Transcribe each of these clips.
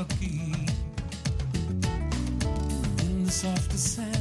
Lucky. In the soft descent,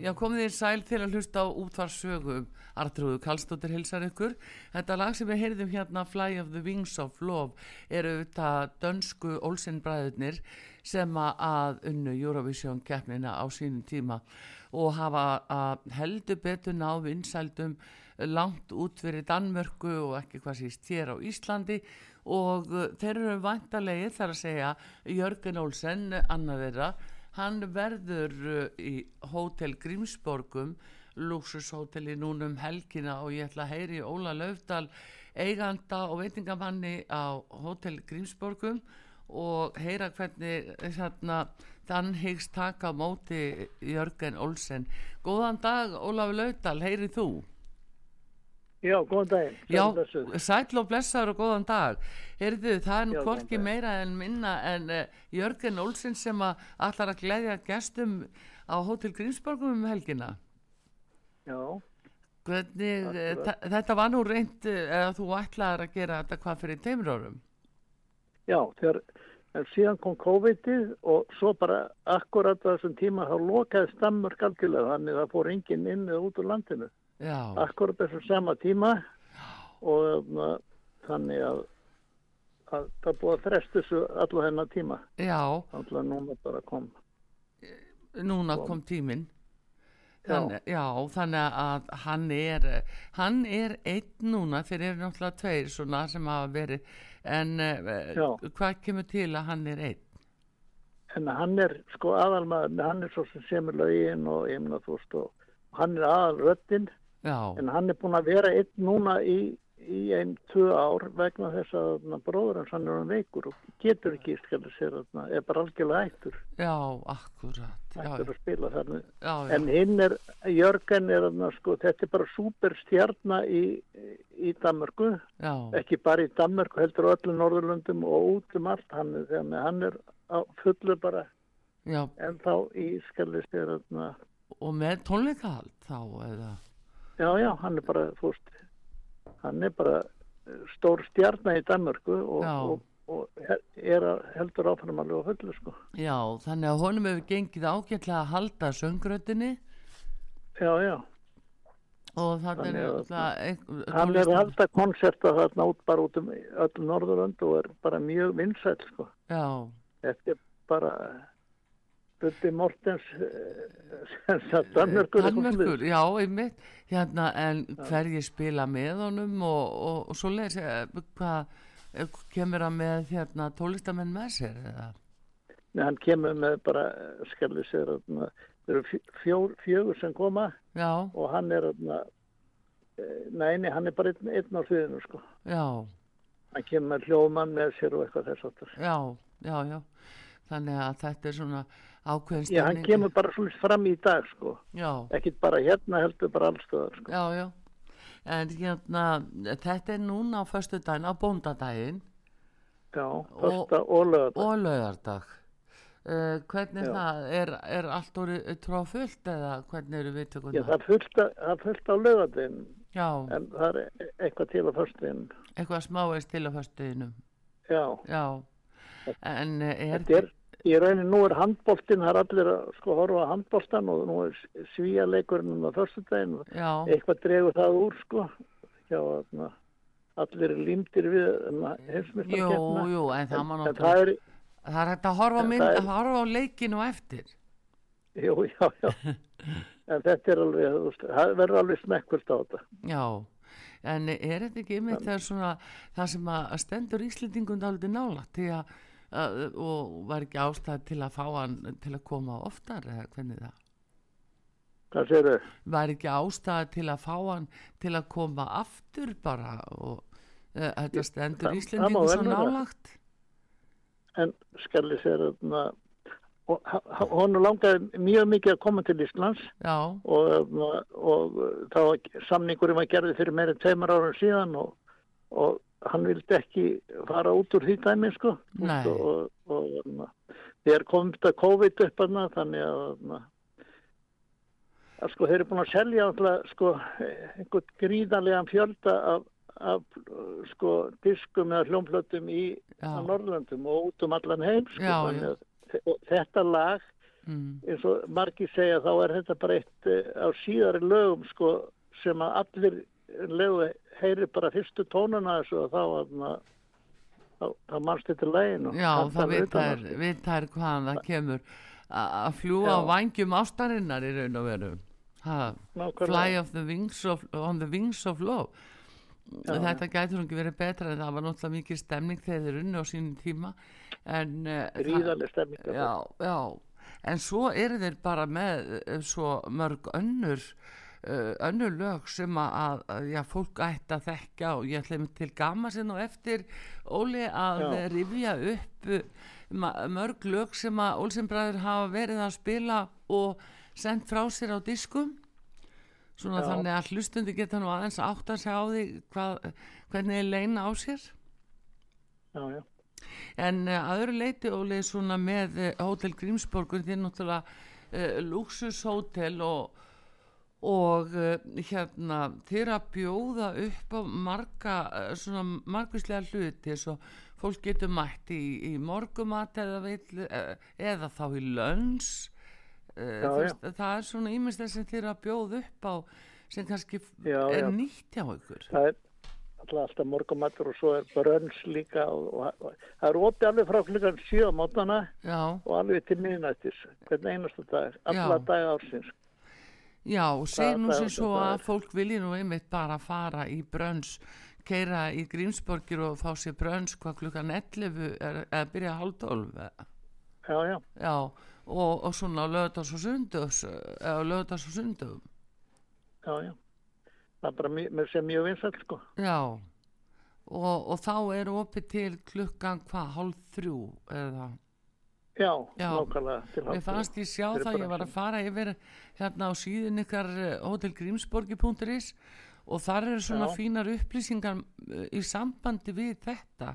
Já, komið þér sæl til að hlusta á útvarsögum Artrúðu Kallstóttir hilsar ykkur. Þetta lag sem við heyrðum hérna Fly of the Wings of Love eru þetta dönsku Olsenbræðurnir sem að unnu Eurovision keppnina á sínum tíma og hafa að heldur betur ná vinsældum langt út fyrir Danmörku og ekki hvað síst hér á Íslandi. Og uh, þeir eru vantarlegið þar að segja Jörgen Olsen, annað þeirra hann verður uh, í Hótel Grímsborgum luxushóteli núna um helgina og ég ætla að heyri Óla Laufdal eiganda og veitingamanni á Hótel Grímsborgum og heyra hvernig þarna þann hyggst taka móti Jörgen Olsen Góðan dag Ólafur Laufdal, heyrið þú? Já, góðan daginn. Já, Sæll blessuð. sæll og blessaður og góðan dag Heyrðu, það er nú hvorki dag. meira en minna en uh, Jörgen Olsen sem að allar að gleðja gestum á Hótel Grímsborgum um helgina Já, Hvernig, uh, þetta var nú reynd uh, eða þú ætlaðir að gera þetta hvað fyrir teimur árum já, þegar en síðan kom COVID-ið og svo bara akkurat þessum tíma þá lokaði stammur algjörlega þannig að það fór enginn inn eða út úr landinu. Já, Akkurat þessum sama tíma og na, þannig að, að það búið að fresta þessu allu hennar tíma. já Alltaf núna bara kom. núna kom tíminn Þann, já, þannig að hann er hann er einn núna eru náttúrulega tveir svona sem hafa verið en Já. hvað kemur til að hann er einn en hann er sko aðalmaður, hann er svo sem semur lögin og og hann er aðalröddinn já, en hann er búin að vera einn núna í, í einn, tvö ár vegna þess að bróður hans hann er hann veikur og getur ekki skilja sér er bara algjörlega hættur já, akkurat. Já, hættur að spila já, en hinn er, Jörgen er þarna sko, þetta er bara superstjarna í, í Danmörku. Já, ekki bara í Danmörku, heldur á öllum Norðurlöndum og út um allt. Hann, þannig hann er á fullu bara. Já. En þá í skilja sér þarna og með tónleikahald þá eða Já, já, hann er bara, þú veist, hann er bara eh, stór stjarnar í Danmörku og, og, og er að heldur áfram alveg á fullu, sko. já, þannig að honum hefur gengið ágætlega að halda söngröddinni Já, já, og þannig er að- náttúrulega ein- hann er að halda konserta þarna út bara út um öll Norðurland og er bara mjög vinsæll, sko. já, Þetta er bara Bubbi Mortens eh, Danmörkur. Danmörkur, já, einmitt hérna, en hverjir spila með honum og, og, og svo leys hvað eh, kemur hann með hérna, tólistamenn með sér eða? Nei, hann kemur með bara, skilja sér, þarna, það eru fjó- fjögur sem koma já, og hann er þarna, eh, nei, nei, hann er bara einn, einn á sviðinu sko. já, Hann kemur með hljóðmann með sér og eitthvað þess aftur. já, já, já þannig að þetta er svona ákveðin Já, hann kemur bara svolítið fram í dag sko. já, Ekkit bara hérna heldur bara allstöðar sko. já, já en hérna, þetta er núna á föstudaginn, á bóndadaginn Já, fyrsta og lögða. og laugardag uh, hvernig er Já. það, er, er allt orðið trófullt eða hvernig eru Já, viðtökundar? það er fullt, á lögadinn Já, en það er eitthvað til á förstin. eitthvað smáveist til á föstudeginum Já, Já, en eh, er, þetta er, í raunin nú er handbóltinn, það er allir að sko horfa á handbóltan og nú er svíaleikurinn á förstudaginn og eitthvað dregur það úr sko. Já, þarna, allir er límdir við heimsmyndstar jú, jú, en það er, það er hægt að horfa mynd, er- að horfa á leikinu eftir. jú, já, já. En þetta er alveg, það verður alveg smekkvöld á þetta. Já, en er þetta ekki einmitt það, svona, það sem að stendur Íslendingum dálítið nála til að, að, og var ekki ástæð til að fá hann til að koma oftar eða hvernig það? Hvað séu þau? Var ekki ástæð til að fá hann til að koma aftur bara og uh, þetta stendur Íslendingum svo nálagt? En skalli sér og hún langaði mjög mikið að koma til Íslands og, þarna, og þá samningurinn var gerði fyrir meira en tveimur árum síðan og, og hann vildi ekki fara út úr því dæmi sko. Og, og, og þegar kom þetta COVID upp hana, þannig að, þarna, að sko, þeir eru búin að selja alltaf sko, einhvern gríðarlegan fjölda af, af sko, diskum eða hljómplötum í Norrlöndum og út um allan heim sko, Já, þannig já. að þetta lag mm, eins og margir segja þá er þetta bara eitt eh, á síðari lögum sko sem að allir lögu heyri bara fyrstu tónuna þessu og þá þá, þá mannst þetta lægin já það vitar, vitar hvaðan það kemur. Að fljúa á Já. vangjum ástarinnar í raun og veru. Ha, fly of the wings of, on the wings of love. Þetta gætur nú ekki verið betra en það var náttúrulega mikið stemning þegar þeir unni á sínum tíma en það- Ríðarlega stemming já, já, en svo eru þeir bara með uh, svo mörg önnur uh, önnur lög sem að, að já, fólk ætti að þekka og ég ætla einmitt til gama sinn og eftir Óli að Já. rifja upp ma- mörg lög sem að Olsenbræður hafa verið að spila og sendt frá sér á diskum svona Já. þannig að hlustundi geta nú aðeins átt að sjá því hvað, hvernig er leina á sér já, já. En uh, aðru leiti Óli svona með Hótel Grímsborgur því náttúrulega uh, luxushótel og, og uh, hérna þeir að bjóða upp á marga uh, svona margvíslega hluti svo fólk getur mætt í, í morgumat eða, vill, uh, eða þá í lönns það er svona ímestlega sem þeir að bjóða upp á sem kannski Já, er já. nýtt hjá ykkur Það, er, alltaf, morgumatur og svo er brönns líka og, og, og það er opið alveg frá klukkan 7 á mótana og alveg til miðnættis, hvern einasta dag, alla Já. daga ársins. Já, segir nú sem svo að fólk vilji nú einmitt bara fara í brönns, keira í Grímsborgir og fá sér brönns hvað klukkan 11 er, eða byrja hálf 12 eða? Já, já, já, og, og svona á lögdags og sundags, eða lögdags og sundagum, já, já. Það er bara mjög, sé mjög vinsall, sko. já, og, og þá er opið til klukkan hvað, hálf þrjú eða? Já, Já. nákvæmlega Mér fannst ég sjá það, ég var að fara yfir hérna á síðun ykkar eh, hotelgrímsborgi.is og þar eru svona Já. fínar upplýsingar eh, í sambandi við þetta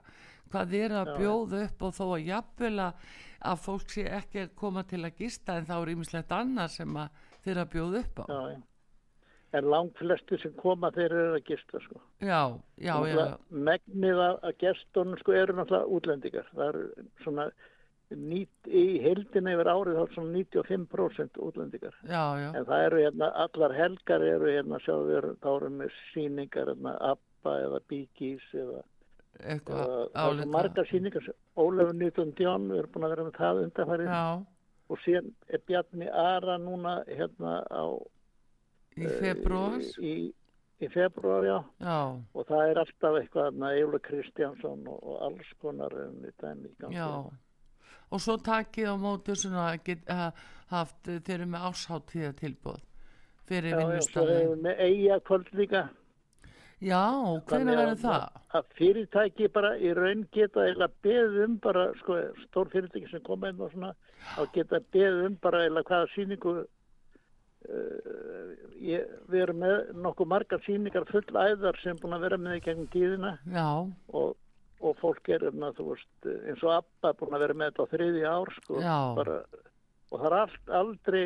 hvað eru að Já. bjóða upp og þó að jafnvel að, fólk sé ekki að koma til að gista en þá er ýmislegt annað sem eru að bjóða upp á. Já. En langt flestir sem koma þeir eru að gista, sko. Já, já, já, Megnið að gestunum, sko, eru náttúrulega útlendingar. Það eru svona, nýt, í heildin yfir árið þá er svona 95% útlendingar. já, já, En það eru hérna, allar helgar eru hérna, sjáðu við, þá eru með síningar, hérna, ABBA eða Gees eða, eitthvað margar síningar. Ólefur Newton John, við erum búin að vera með það undanfærið. Og síðan er Bjarni Ara núna hérna á... í februar, Í, í februar, já. já, Og það er alltaf eitthvað, hérna, Eula Kristjánsson og, og alls konar um þetta en í gangi. Og svo takið á móti svona að get, að haft, þeir eru með ásháttíða tilbúð fyrir Já, já, svo með eiga kvöld líka. Já, hvernig að- verður það? Að fyrirtæki bara í raun geta eða beðið um bara, sko, stór fyrirtæki sem koma inn og svona, þá geta beðið um bara eða hvaða síningu uh, ég, við erum með nokkuð margar síningar full æðar sem búin að vera með í gegnum tíðina Já, og, og fólk er um þú veist, eins og Abba búin að vera með þetta á þriði ár, sko, bara, og það er allt, aldrei,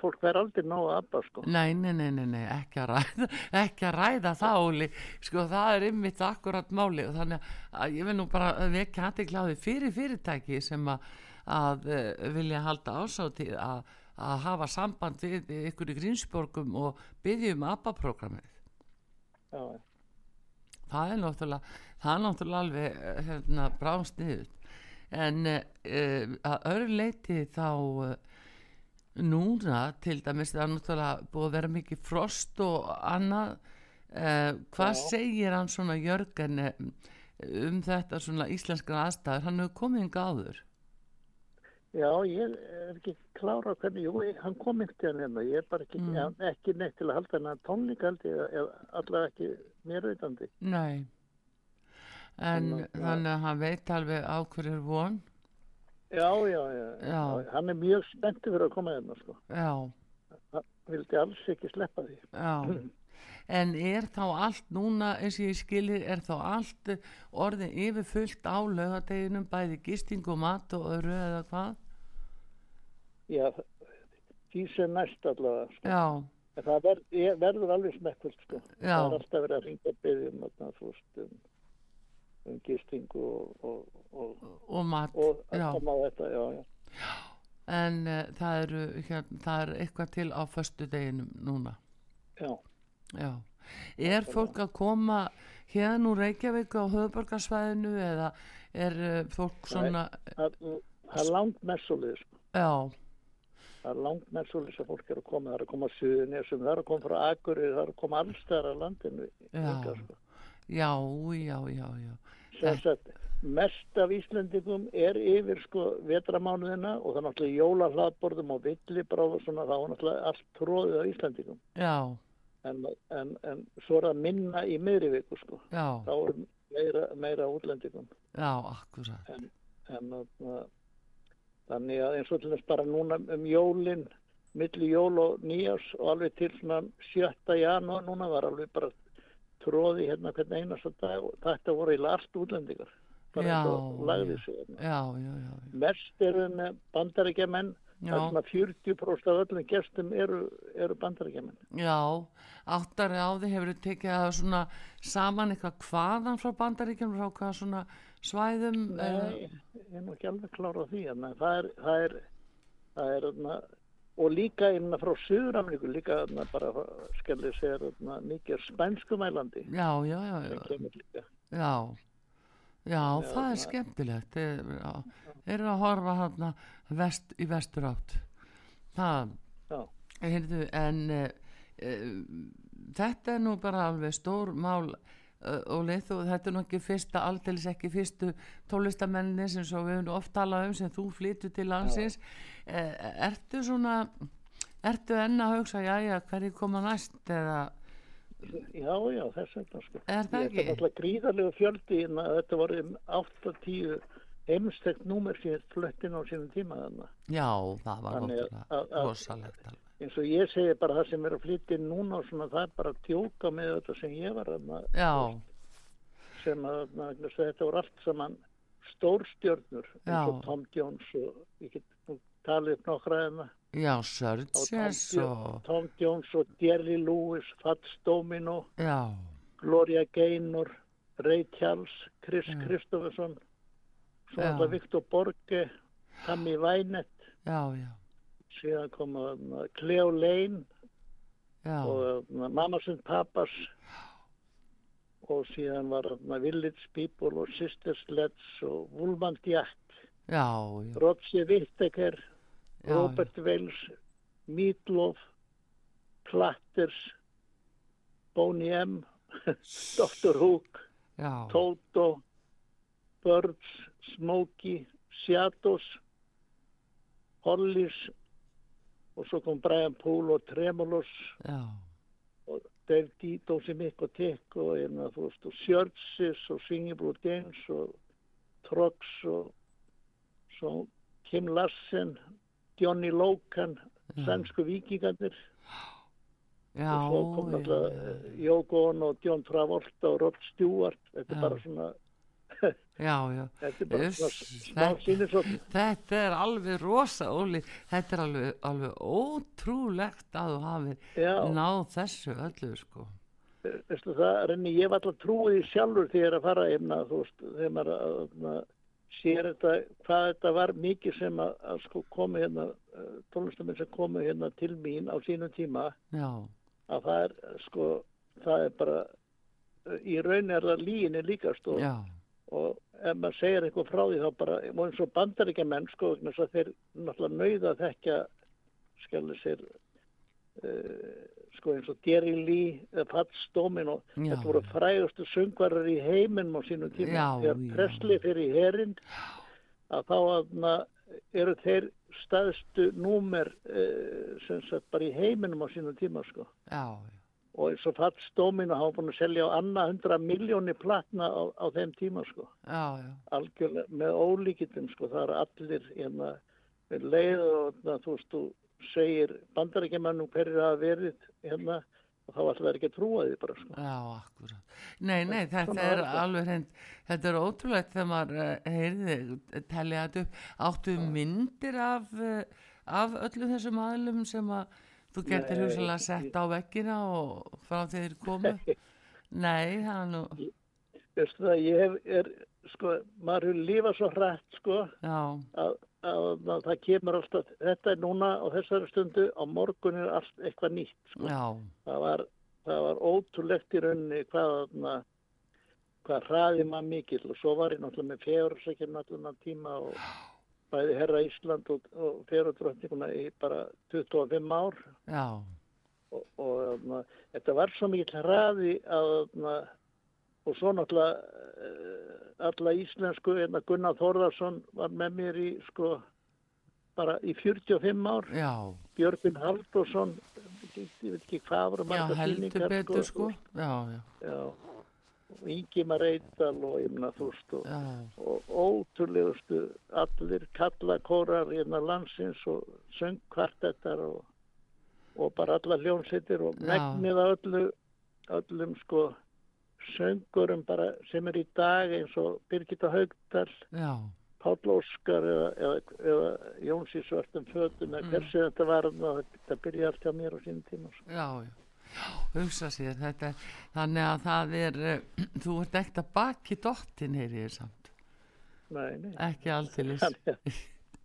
fólk verður aldrei nóg að Abba, sko. nei, nei, nei, nei, nei, ekki að ræða, ekki að ræða það, Óli. Sko, það er ymmit akkurat máli og þannig að ég vil nú bara vekja aðteglaði fyrir fyrirtæki sem að, að eh, vilja halda ásátið að, að hafa samband við ykkur í Grímsborgum og byggja um ABBA-programmið. Já, það er náttúrulega það er náttúrulega alveg eh, hérna, bráðsniðut en uh, að öðru leiti þá uh, núna til dæmis það er náttúrulega búið að vera mikið frost og annað. Uh, hvað Já. segir hann svona Jörgen um þetta svona íslenskar aðstæður? Hann hefur komið yngi áður. Já, ég er ekki klára hvernig, jú, ég- hann kom ekki hann hérna, ég er bara ekki, Mm. ekki neitt til að halda hennar tónleika held ég, allavega ekki mér veitandi. nei en Þannig að- þannig að hann veit alveg á hverju er von Já, já, já, Já. hann er mjög spenntið fyrir að koma hérna, sko. já Hann vildi alls ekki sleppa því. Já, en er þá allt núna, eins og ég skilir, er þá allt orðin yfirfullt á laugadeginum, bæði gisting og mat og öru eða hvað? Já, því sem næst allavega, sko. Já, En það ver, ég, verður alveg smekkvöld, sko. Já. Það er alltaf verið að ringa að byggja um, um, gistingu og, og, og, og mat, og að já, koma á þetta, já, já. en uh, það, eru, hérna, það er eitthvað til á föstu deginum núna, Já, já. Er fólk að koma hérna úr Reykjavík á höfuborgarsvæðinu eða er uh, fólk svona, það, er langt messulið, sko. já, Það er langt með svolítið sem fólk er að koma, það er að koma að suðunisum, það er að koma frá Akureyri, það er að koma alls þar að landinu. Já. líka, sko. já, já, já, já, Sem sagt, mest af Íslandingum er yfir sko vetramánuðina og það er náttúrulega jólahlaðborðum og villibráð og svona, þá er náttúrulega allt tróðið af Íslandingum. já, En, en, en svo er það minna í miðri viku sko, já, þá er meira, meira útlendingum. já, akkurat, En, en uh, þannig að eins og til þess bara núna um jólin, milli jól og nýjás og alveg til svona 7. janúar núna var alveg bara tróði hérna hvern einasta dag og þetta voru eiginlega allt útlendingar. Bara Já, og lagði sig. Hérna. Mest eru með bandarækjamenn, það Já. er svona 40% af öllum gestum eru, eru bandarækjamenn. Já, áttari á því hefur tekið það svona saman eitthvað hvaðan frá bandaríkjum frá hvað svona svæðum Nei, ég er nú ekki alveg klára á því, en það er, það er, það er, þarna, og líka einna frá Suður-Ameríku líka þarna bara skellir þarna mikið spænskumælandi já, já, já, já, já, já, það er skemmtilegt, já, eru að horfa hann vest, í vestur átt, það, heyrðu, en uh, uh, þetta er nú bara alveg stór mál leið og þetta er nú ekki fyrsta aldeilis ekki fyrstu tólistamenninni sem svo við höfum oft talað um sem þú flyttu til landsins uh, ertu svona ertu enn að hugsa, jæja, hverju koma næst eða, já, já, þess vegna sko er það Þetta er ekki? náttúrulega gríðarlega fjöldi þetta voru um 8-10 heimstegt númer fyrir flöttin á sínum tíma þarna. Já, það var að- rosalegt alveg. Eins og ég segi bara það sem er að flytja núna og svona það er bara að tjóka með þetta sem ég var Já, sem að að þetta voru allt saman stórstjörnur eins og. Tom Jones og ég get talið upp nokkra hérna já, Jo- og Tom Jones og Jerry Lewis, Fats Domino já, Gloria Gaynor Ray Charles, Chris. Kristofferson svo Já. alltaf Viktor Borge Tammy Wynette já, já, síðan kom þarna Cleo Lane já, og þarna Mamas and Papas. Og síðan var Village People og Sister Sledge og Woolman Jack Whittaker Já, Robert Wells Meatloaf Platters Boney M Dr. Hook já, Toto Birds Smokey Shadows Hollies og svo kom Brian Poole og Tremolos já, og Dave Dito sem ykkur tek og, og Sjörtsis og Singing Blue Dance og Trox og svo Kim Larsen Johnny Locan sænsku vikingarnir já, og svo kom Yoko Ono og John Travolta og Rod Stewart. Þetta er bara svona já, já, þetta er bara smá þetta- sínisotn þetta er alveg rosa, Óli, þetta er alveg, alveg ótrúlegt að þú hafi náð þessu öllu, sko. veistu það, Renni, ég var alltaf trúið í sjálfur þegar ég er að fara einna, þegar maður að, að, sér þetta, hvað þetta var mikið sem að, að sko komi hérna, tónlistamenn sem komu hérna til mín á sínum tíma, Já, að það er, sko, það er bara, í raun er það líginni líka, sko, já, og ef maður segir eitthvað frá því þá bara, og eins og bandaríkjamenn, sko, vegna þess að þeir náttúrulega nauða að þekka, skjálfi sér, uh, sko eins og Jerry Lee eða Fats Domino. Já. þetta voru frægustu söngvarar í heiminum á sínum tíma. Já, þegar. Presley fyrir í herin að þá aðna, eru þeir staðstu númer uh, sem sagt bara í heiminum á sínum tíma sko. Já, já, og eins og Fats Domino hafa búin að selja á annað hundra miljóni platna á, á þeim tíma sko. Já, já, algjörlega með ólíkitum sko. Það eru allir hérna leið og na, þú veist þú segir bandarækjumannum hverju hafa verið hérna og þá ætla það ekki að trúa því bara sko. Já, akkurat. Nei, nei, þetta Svona er er alveg hreint, þetta er ótrúlegt þegar maður uh, heyrði, tellið þetta upp, áttu myndir af, uh, af öllu þessum aðlum sem að þú getur hugsalega sett á veggina og frá þeir komu? Nei, það er nú, veistu það ég hef er sko maður hefur lifað svo hrætt sko já, að, að, að það kemur alltaf þetta er núna á þessari stundu á morgun er allt eitthvað nýtt sko. Já, það var, það var ótrúlegt í rauninni hvað, þarna, hvað hraði maður mikill og svo var ég náttúrulega með fegursækjum náttúrulega tíma og bæði herra Ísland og, og fegurdröndinguna í bara 25 ár. Já, og, og þarna, þetta var svo mikill hraði að þarna, og svo náttúrulega eh, alla íslensku en Gunnar Þórðarsson var með mér í sko bara í 45 ár. Já, Björgvin Halldórsson ég veit ekki hvað voru já, heldur betur sko, já, já, já, Ingimar Eidal og ég meina þú veist og, og ótrúlegustu allir kallakórar hérna landsins og söngkvartettar og, og bara alla hljónsittir og megnið að öllu öllum sko söngurum bara sem er í dag eins og Birgitta Haugdal Páll Óskar eða, eða, eða Jóns í svörtum fötum eða Mm. hversu þetta var þetta byrja allt hjá mér á sínum tíma sko. já, já, hugsa sér þetta, þannig að það er, uh, þú ert ekkert að baki dottin, heyri ég samt, nei, nei. Ekki alltilis, að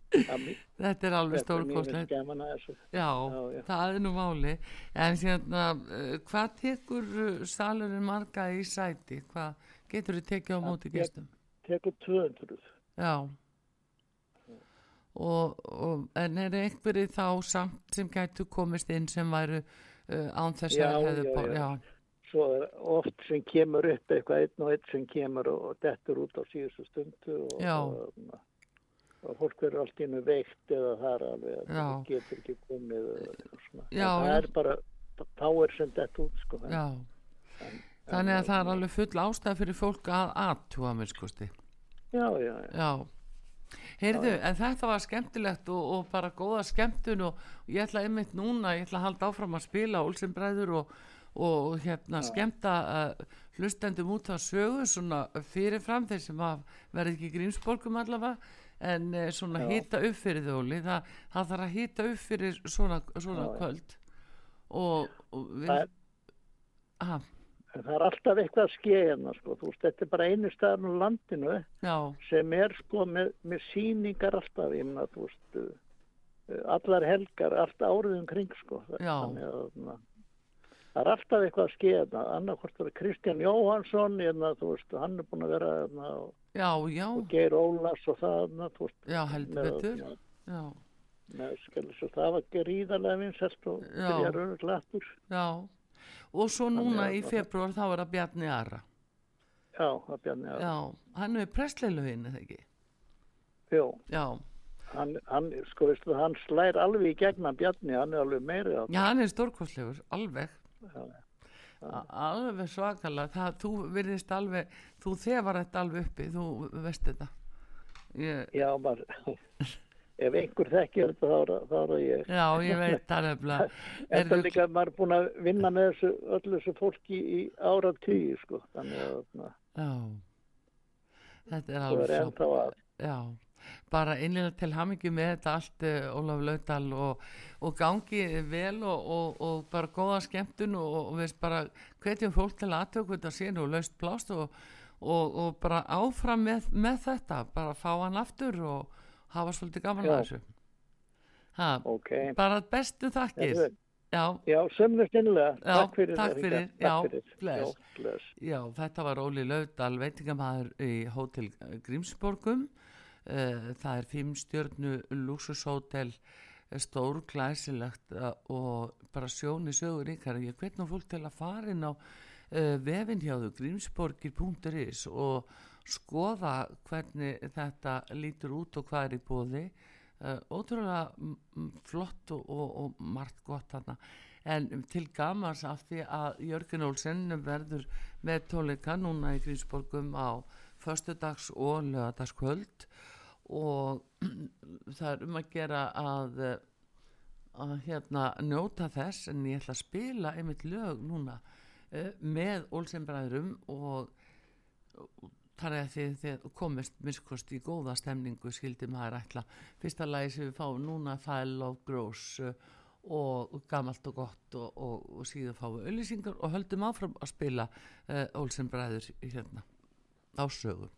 að þetta er alveg stórkostlegt. að. Já, Já, það er nú máli. En hérna, uh, hvað tekur uh, salurinn marga í sæti? Hvað getur þið tekið á móti gestum? Tekur 200. Já. Og, og en er einhverju þá samt sem gætu komist inn sem væru án þess að hefðu já, Svo er oft sem kemur upp eitthvað einn og einn sem kemur og, og dettur út á síðustu stundu og, og, og fólk verður allt innu veikt eða það er alveg það getur ekki komið. En Já, það er bara power sem dett út sko. já. þannig að það er alveg full ástæð fyrir fólk að aðtúa mér skusti Já, já, já. Já, heyrðu, en þetta var skemmtilegt og, og bara góða skemmtun og ég ætla einmitt núna, ég ætla að halda áfram að spila Olsenbræður og, og hérna skemmta uh, hlustendum út að sögu svona fyrirfram þeir sem verði ekki grímsborgum allavega en uh, svona Já. hýta upp fyrir þau Óli, Þa, það þarf að hýta upp fyrir svona, svona Já, já. kvöld. Og, og við, Það er- En það er alltaf eitthvað að ske hérna sko. Þú veist, þetta er bara einu staðan á landinu já, sem er sko með, með síningar alltaf, ég meina, þú veist, uh, allar helgar, allt árið um kring, sko. Já. Þannig að, það er alltaf eitthvað að skeða, annarkvort er Kristján Jóhansson, hérna, þú veist, hann er búin að vera, hérna, og, já, já, og Geir Ólafs og það, hérna, þú veist, já, heldur betur, með, já, með, skilur, svo það var gríðarlega vinsælt og Já. byrjar öruglega aftur. já. Og svo núna í februar þá er það Bjarni Ara. Já, það bjarni að, Já, hann er prestleilögin, eða ekki? jú, Já, hann, hann, sko, veistu, hann slær alveg í gegna bjarni, hann er alveg meiri á já, hann er stórkostlegur, alveg. það. A- Alveg svakalega, það, þú virðist alveg, þú þefar þetta alveg uppi, þú veist þetta. Ég, Já, maður, ef einhver þekkir þetta þá er það- er ég. já, ég veit það nefnilega. Heyrðu, það líka að maður er búin að vinna með þessu, öllu þessu fólki í ára tíu, sko. Þannig að na, Já, þetta er alveg er ennþá að, Já, bara einlega til hamingju með þetta allt uh, Ólaf Laudal og, og gangi vel og, og, og bara góða skemmtun og, og við bara hvetjum fólk til aðtöku þetta sín og laust plást og, og, og bara áfram með, með þetta, bara fá hann aftur og hafa svolítið gaman að þessu. Ha, ok. bara bestu þakkir. Já, Já, sömnust innlega. Já, takk fyrir. takk fyrir, Takk já, fyrir. bless. Já, bless. Já, þetta var Óli Laudal veitingamæður í Hótel Grímsborgum Eh, það er fimm stjörnu luxushótel stór glæsilegt eh, og bara sjóni sögur ykkar ég hvet nú fólk til að fara inn á vefin hjá þau grímsborgir.is og skoða hvernig þetta lítur út og hvað er í bóði uh, ótrúlega mm, mm, flott og, og, og margt gott þarna. En til gamans af því að Jörgen Olsen verður með tónleika núna í Grímsborgum á föstudags og lögadagskvöld og það er um að gera að, eh, að hérna njóta þess en ég ætla að spila einmitt lög núna uh, með Olsenbræðurum og, og þannig að þið, þið komist minnskost í góða stemningu skildi maður ætla. Fyrsta lagi sem við fáum núna er Love Grows uh, og gamalt og gott og, og, og síðan fáum við auðlýsingar og höldum áfram að spila uh, Olsenbræður hérna á sögu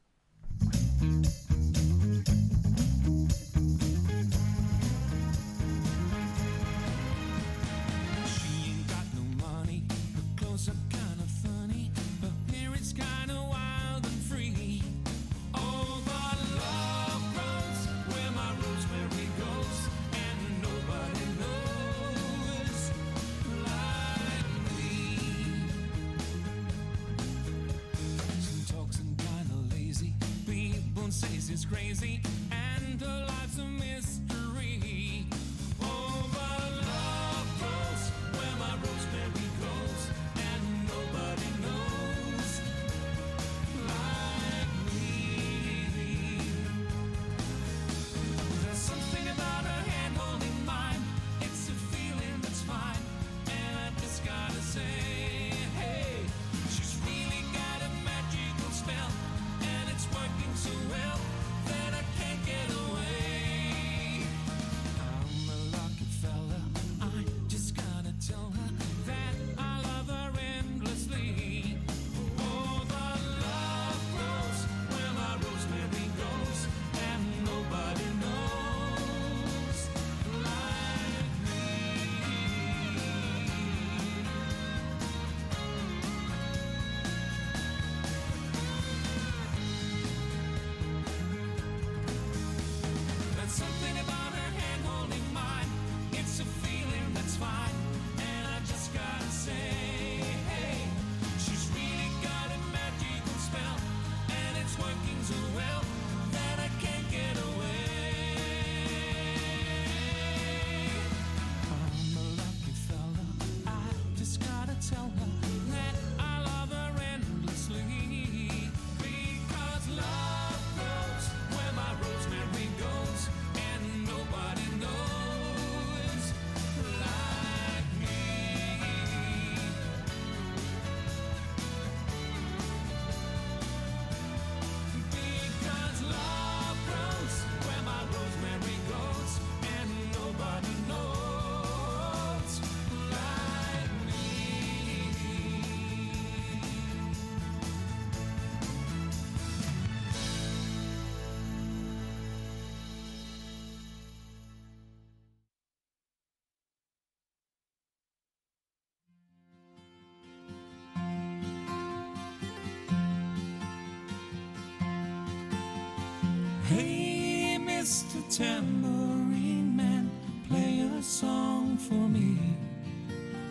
Hey, Mr. Tambourine Man, play a song for me.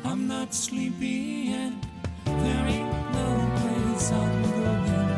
I'm not sleepy yet. There ain't no place I'm going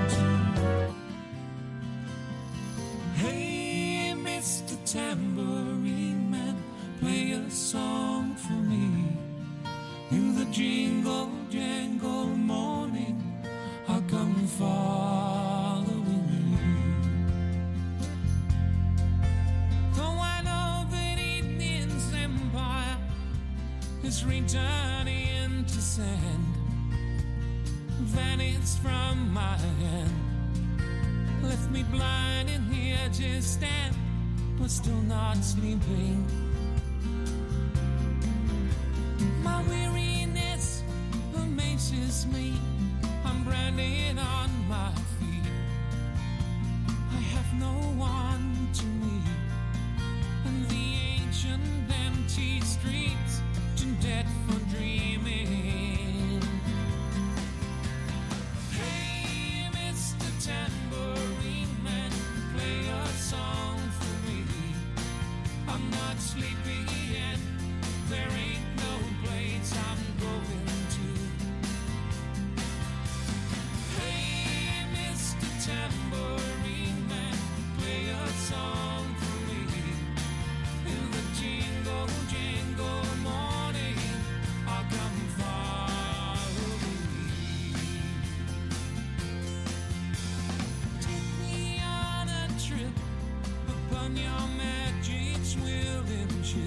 upon your magic swirling ship.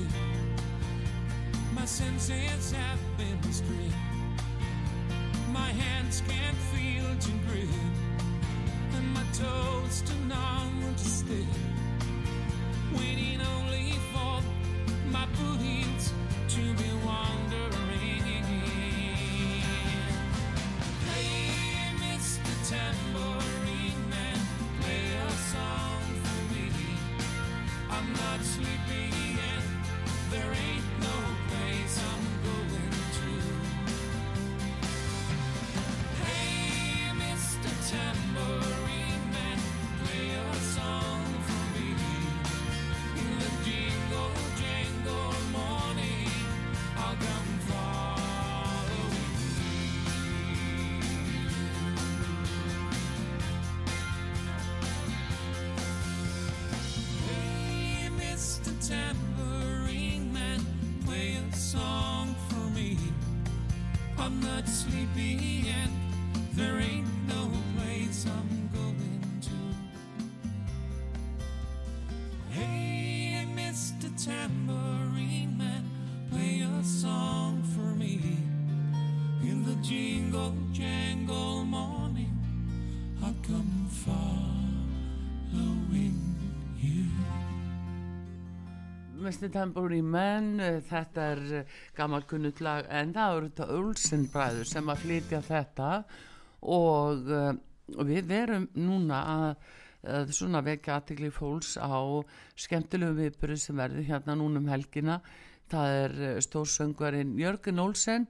My senses have been stripped. My hands can't feel to grip, and my toes too numb to step. Waiting only for my booties Mr. Tambourine Man, eh, þetta er eh, gammal kunnut lag en það eru þetta Ulsen bræður sem að flytja þetta og uh, við erum núna að, að svona vekja aðtegli fólks á skemmtilegu viðbyrðu sem verður hérna núna um helgina. Það er eh, stórsöngvarinn Jörgen Olsen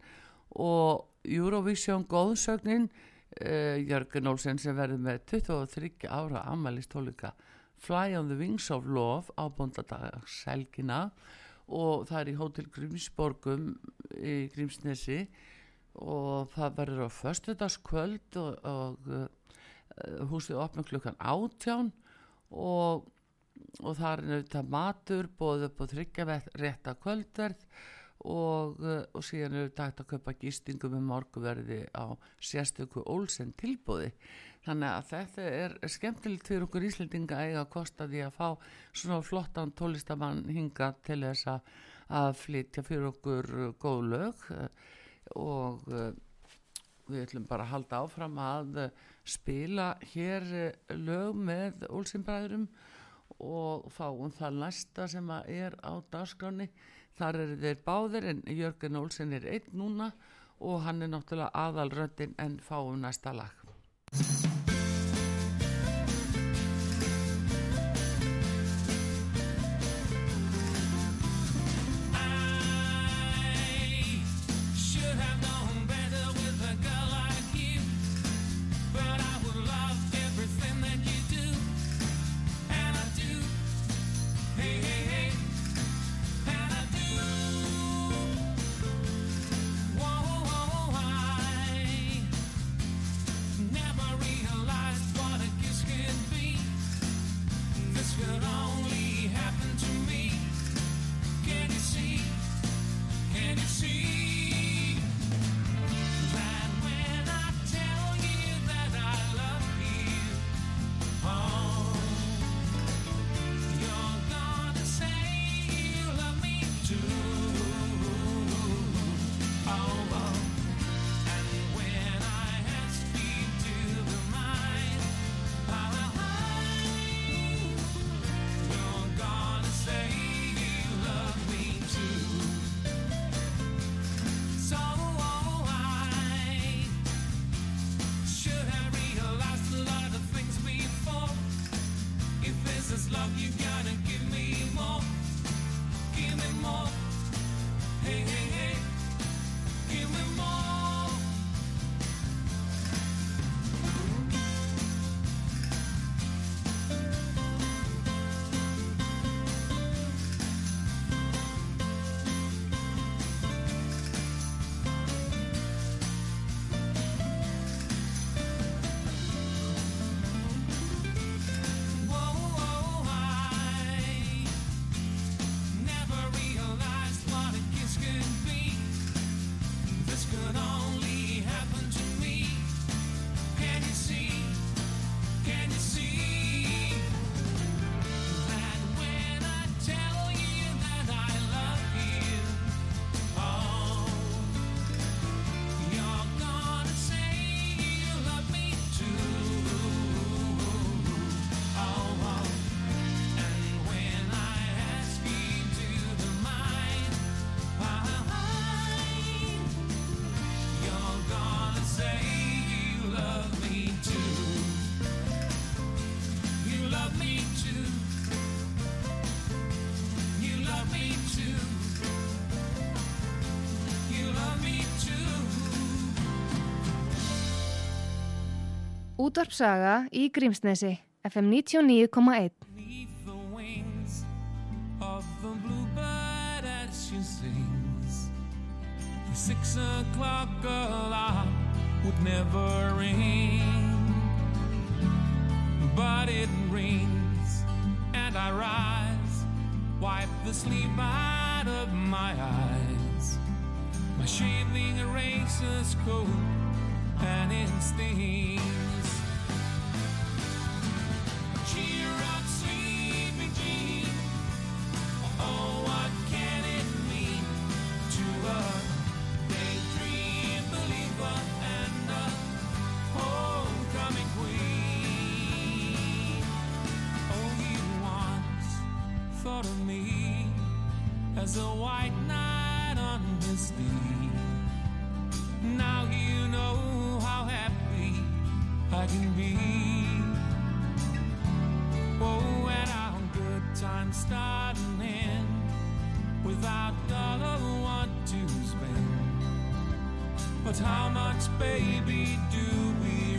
og Eurovision góðsögnin Jörgen Olsen sem verður með 23 ára ammælistólika Fly on the Wings of Love á bóndadagshelgina og það er í Hótel Grímsborgum í Grímsnesi og það verður á föstudagskvöld og, og uh, húsið opna klukkan átján og, og það er auðvitað matur bóðið upp á þryggja rétta kvöldverð og, og síðan er auðvitað að kaupa gistingu með morguverði á sérstöku Olsen tilbúði þannig að þetta er skemmtilegt fyrir okkur Íslendinga að eiga að kosta því að fá svona flottan tólistamann hinga til þess að, flytja fyrir okkur uh, góð lög. Og uh, við ætlum bara að halda áfram að uh, spila hér lög með Olsinbræðurum og fáum það næsta sem er á dagskráni þar eru þeir báðir en Jörgen Olsen er einn núna og hann er náttúrulega aðalröndin en fáum næsta lag Útvarpsaga í Grímsnesi FM 99.1 Six o'clock alarm would never ring. But it rings and I rise Wipe the sleep out of my eyes. My shaving erases cold and instinct. But how much, baby, do we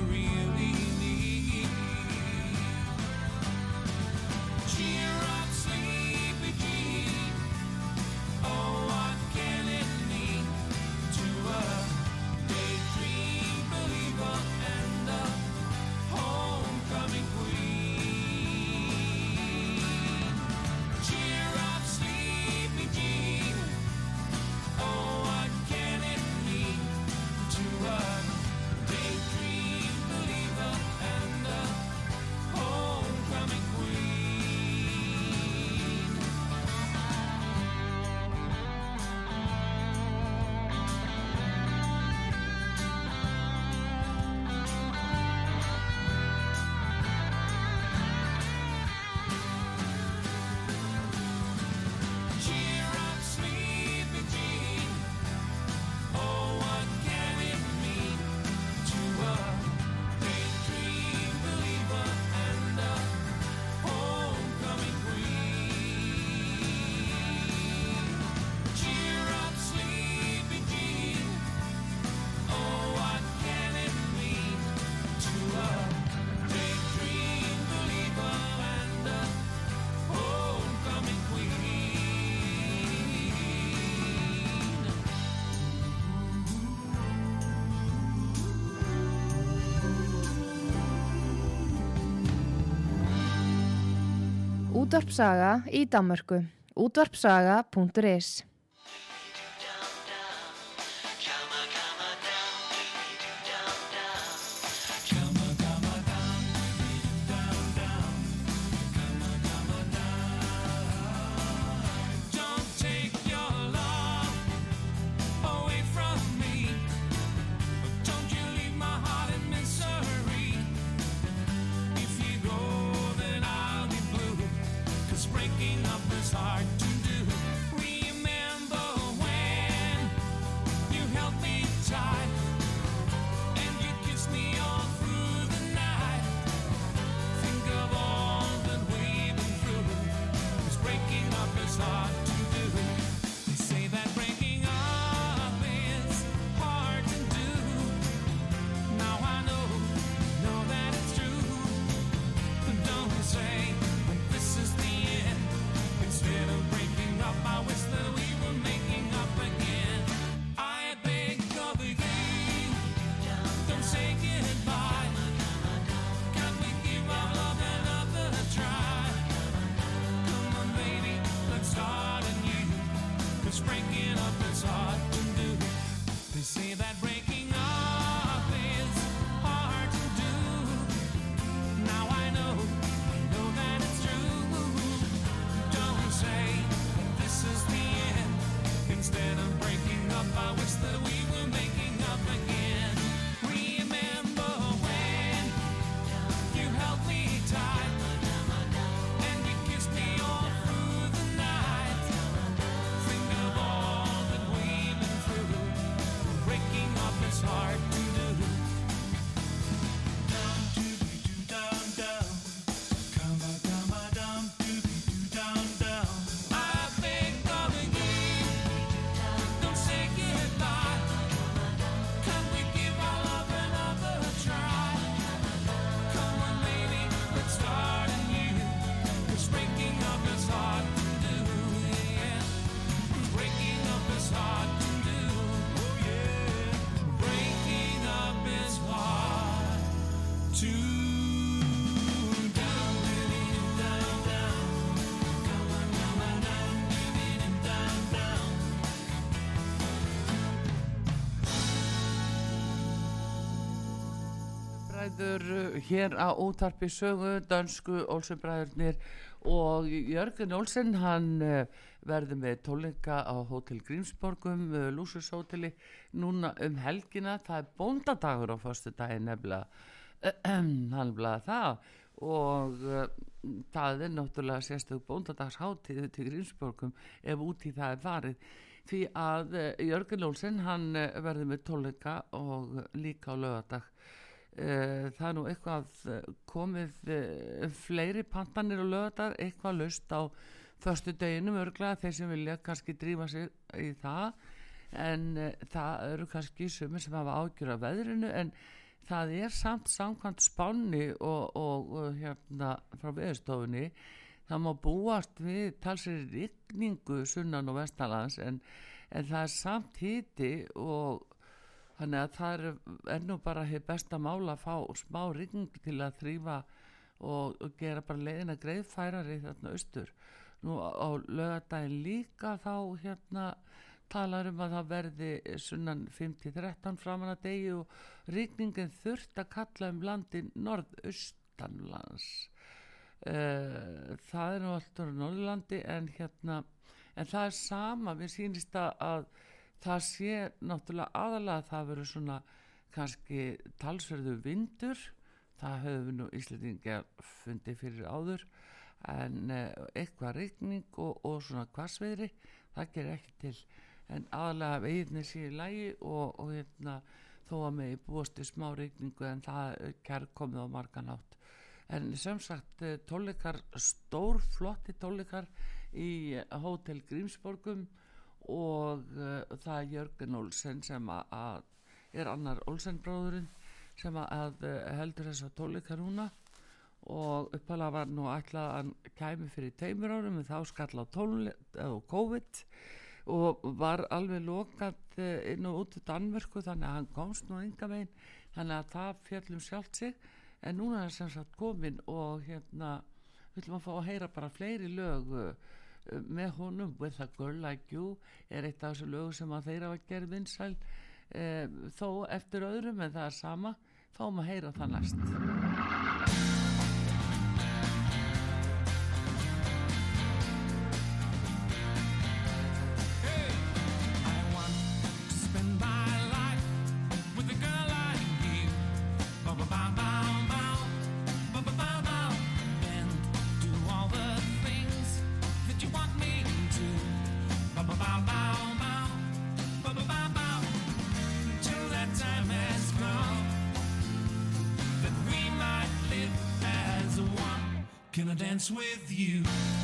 Útvarpsaga í Danmörku. Útvarpsaga.is bræður uh, hér á útarpi sögu, dönsku Olsenbræðurnir. Og Jörgen Olsen hann uh, verður með tónleika á Hotel Grímsborgum, uh, Lúsus Hoteli núna um helgina, það er bóndadagur á förstu daginn nefnilega, hann bleið það. Og það er náttúrulega sérstök bóndadagsháttíð til Grímsborgum ef út í það er farið. Því að Jörgen Olsen hann verður með tónleika og líka á lögadag það er nú eitthvað uh, komið uh, fleiri pantanir og lögadar eitthvað löst á förstu deginum örglega þeir sem vilja kannski drífa sig í það. En það eru kannski sumir sem hafa ágjur af veðrinu en það er samt samkvæmt spánni og, og, og hérna frá veðurstofunni það má búast við talsir rikningu sunnan og vestalands en, en það er samt híti og þannig að það er, er nú bara hér besta mála að fá smá ringing til að þrýfa og, og gera bara leiðina greiðfærari þarna austur. Nú á, lögadagin líka þá hérna talar um að það verði sunnan 5-13 framan að degi og ríkningin þurft að kalla um landin norðaustanlands. Uh, það er nú alltaf norðlandi en hérna en það er sama, við sýnist að það sé náttúrulega aðalega að það verður svona kannski talsverðu vindur. Það höfum við nú Íslandingar fundið fyrir áður. En eitthvað regning og, og svona kvassveðri það gerir ekki til. En aðalega veginni sé í lægi og, og hérna þó að búast í smá regningu en það kær komið á margan átt en sem sagt tólikar stór flotti tólikar í Hotel Grímsborgum og uh, það er Jörgen Olsen sem að, að er annar Olsen bróðurinn sem að, að heldur þess að tólikar núna. Og uppalega var nú ætlað að hann kæmi fyrir teimur árum en þá skall á COVID og var alveg lokat inn og út í Danmörku þannig að hann komst nú enga veginn. Þannig að það fjallum sjálft sig. En núna er það sem sagt komin og hérna viljum að fá að heyra bara fleiri lög með honum With a Girl Like You er eitt af þessu lögu sem að þeirra var gerð vinsæl. E, þó eftir öðrum en það er sama fáum að heyra það næst dance with you?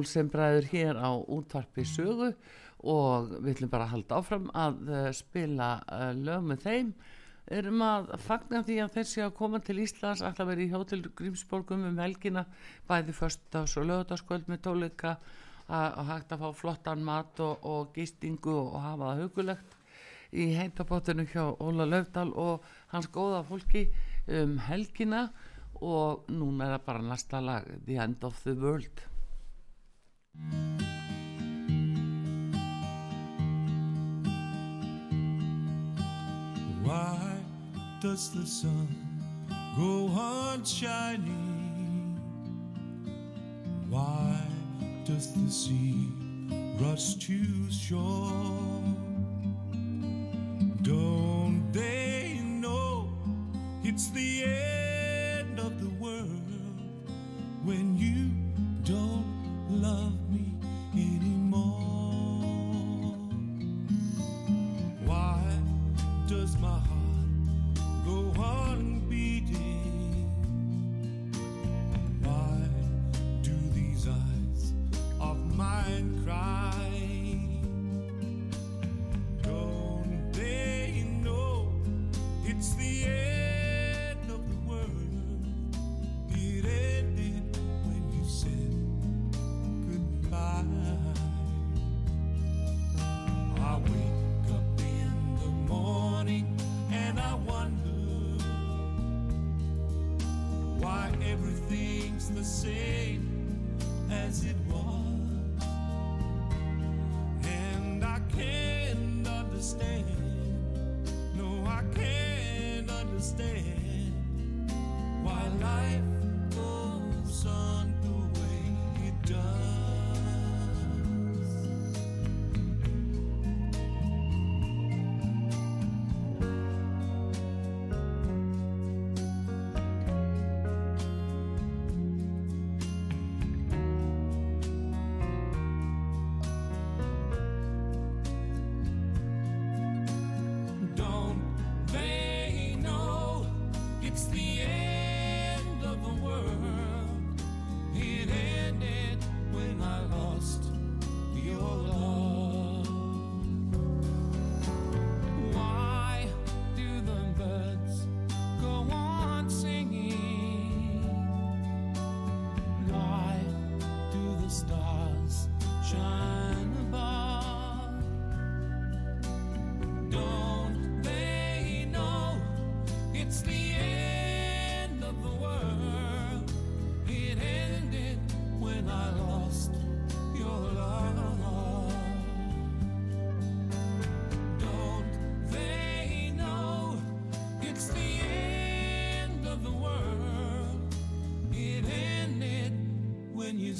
Olsenbræður hér á útvarpi sögu og við ætlum bara að halda áfram að uh, spila uh, lög með þeim. Erum að fagna því að þessi að koma til Íslands alltaf verið í Hótel Grímsborgum um helgina, bæði förstags og lögdaskvöld með tóleika að hægt að fá flottan mat og, og gistingu og hafa það hugulegt í heimtabóttinu hjá Óla Löfdal og hans góða fólki um helgina og núna er það bara næsta lag The End of the World Why does the sun go on shining? Why does the sea rush to shore? Don't they know it's the end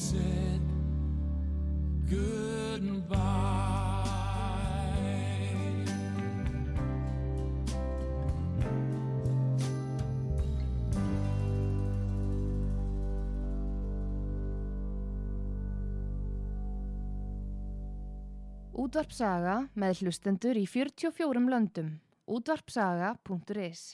said goodbye. Útvarpsaga með hlustendur í 44 löndum. Útvarpsaga.is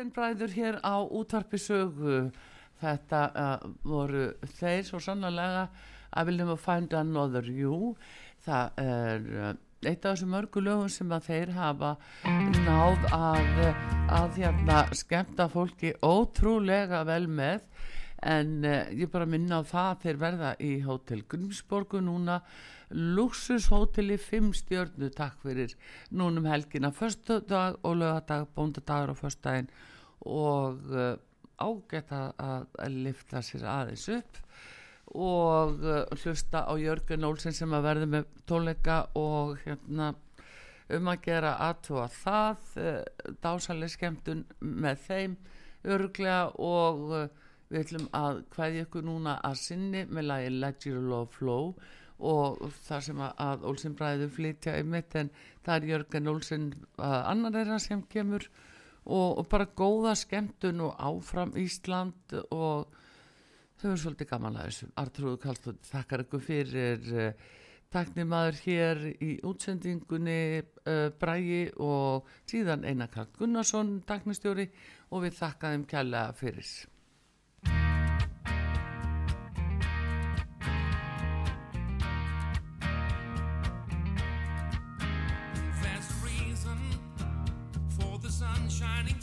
Olsenbræður hér á útvarpi sögu. Þetta uh, voru þeir svo sannlega I will never find another you. Það er uh, eitt af þessum mörgu lögum sem að þeir hafa náð að, að hérna, skemmta fólki ótrúlega vel með. En uh, ég bara minna á það að þeir verða í Hótel Grímsborgu núna luxushóteli 5 stjörnu. Takk fyrir núnum helgina förstu dag og lögadag, bóndadagur og förstdaginn og uh, ágætt að, að lifta sér aðeins upp og uh, hlusta á Jörgen Olsen sem að verði með tónleika og hérna um að gera aðtúa það uh, dásalega skemmtun með þeim örglega og við ætlum að hvaðja ykkur núna að sinni með lagi Legiral of Flow og það sem að, að Olsen bræðu flytja í mitt en það er Jörgen Olsen annar þeirra sem kemur og, og bara góða skemmtun og áfram Ísland og þau eru svolítið gaman að þessu. Artrúðu Kallstótt þakkar ykkur fyrir uh, taknimaður hér í útsendingunni uh, Brægi og síðan Einar Karl Gunnarsson taknistjóri og við þakkaðum kjærlega fyrir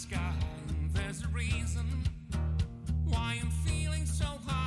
sky, and there's a reason why I'm feeling so high.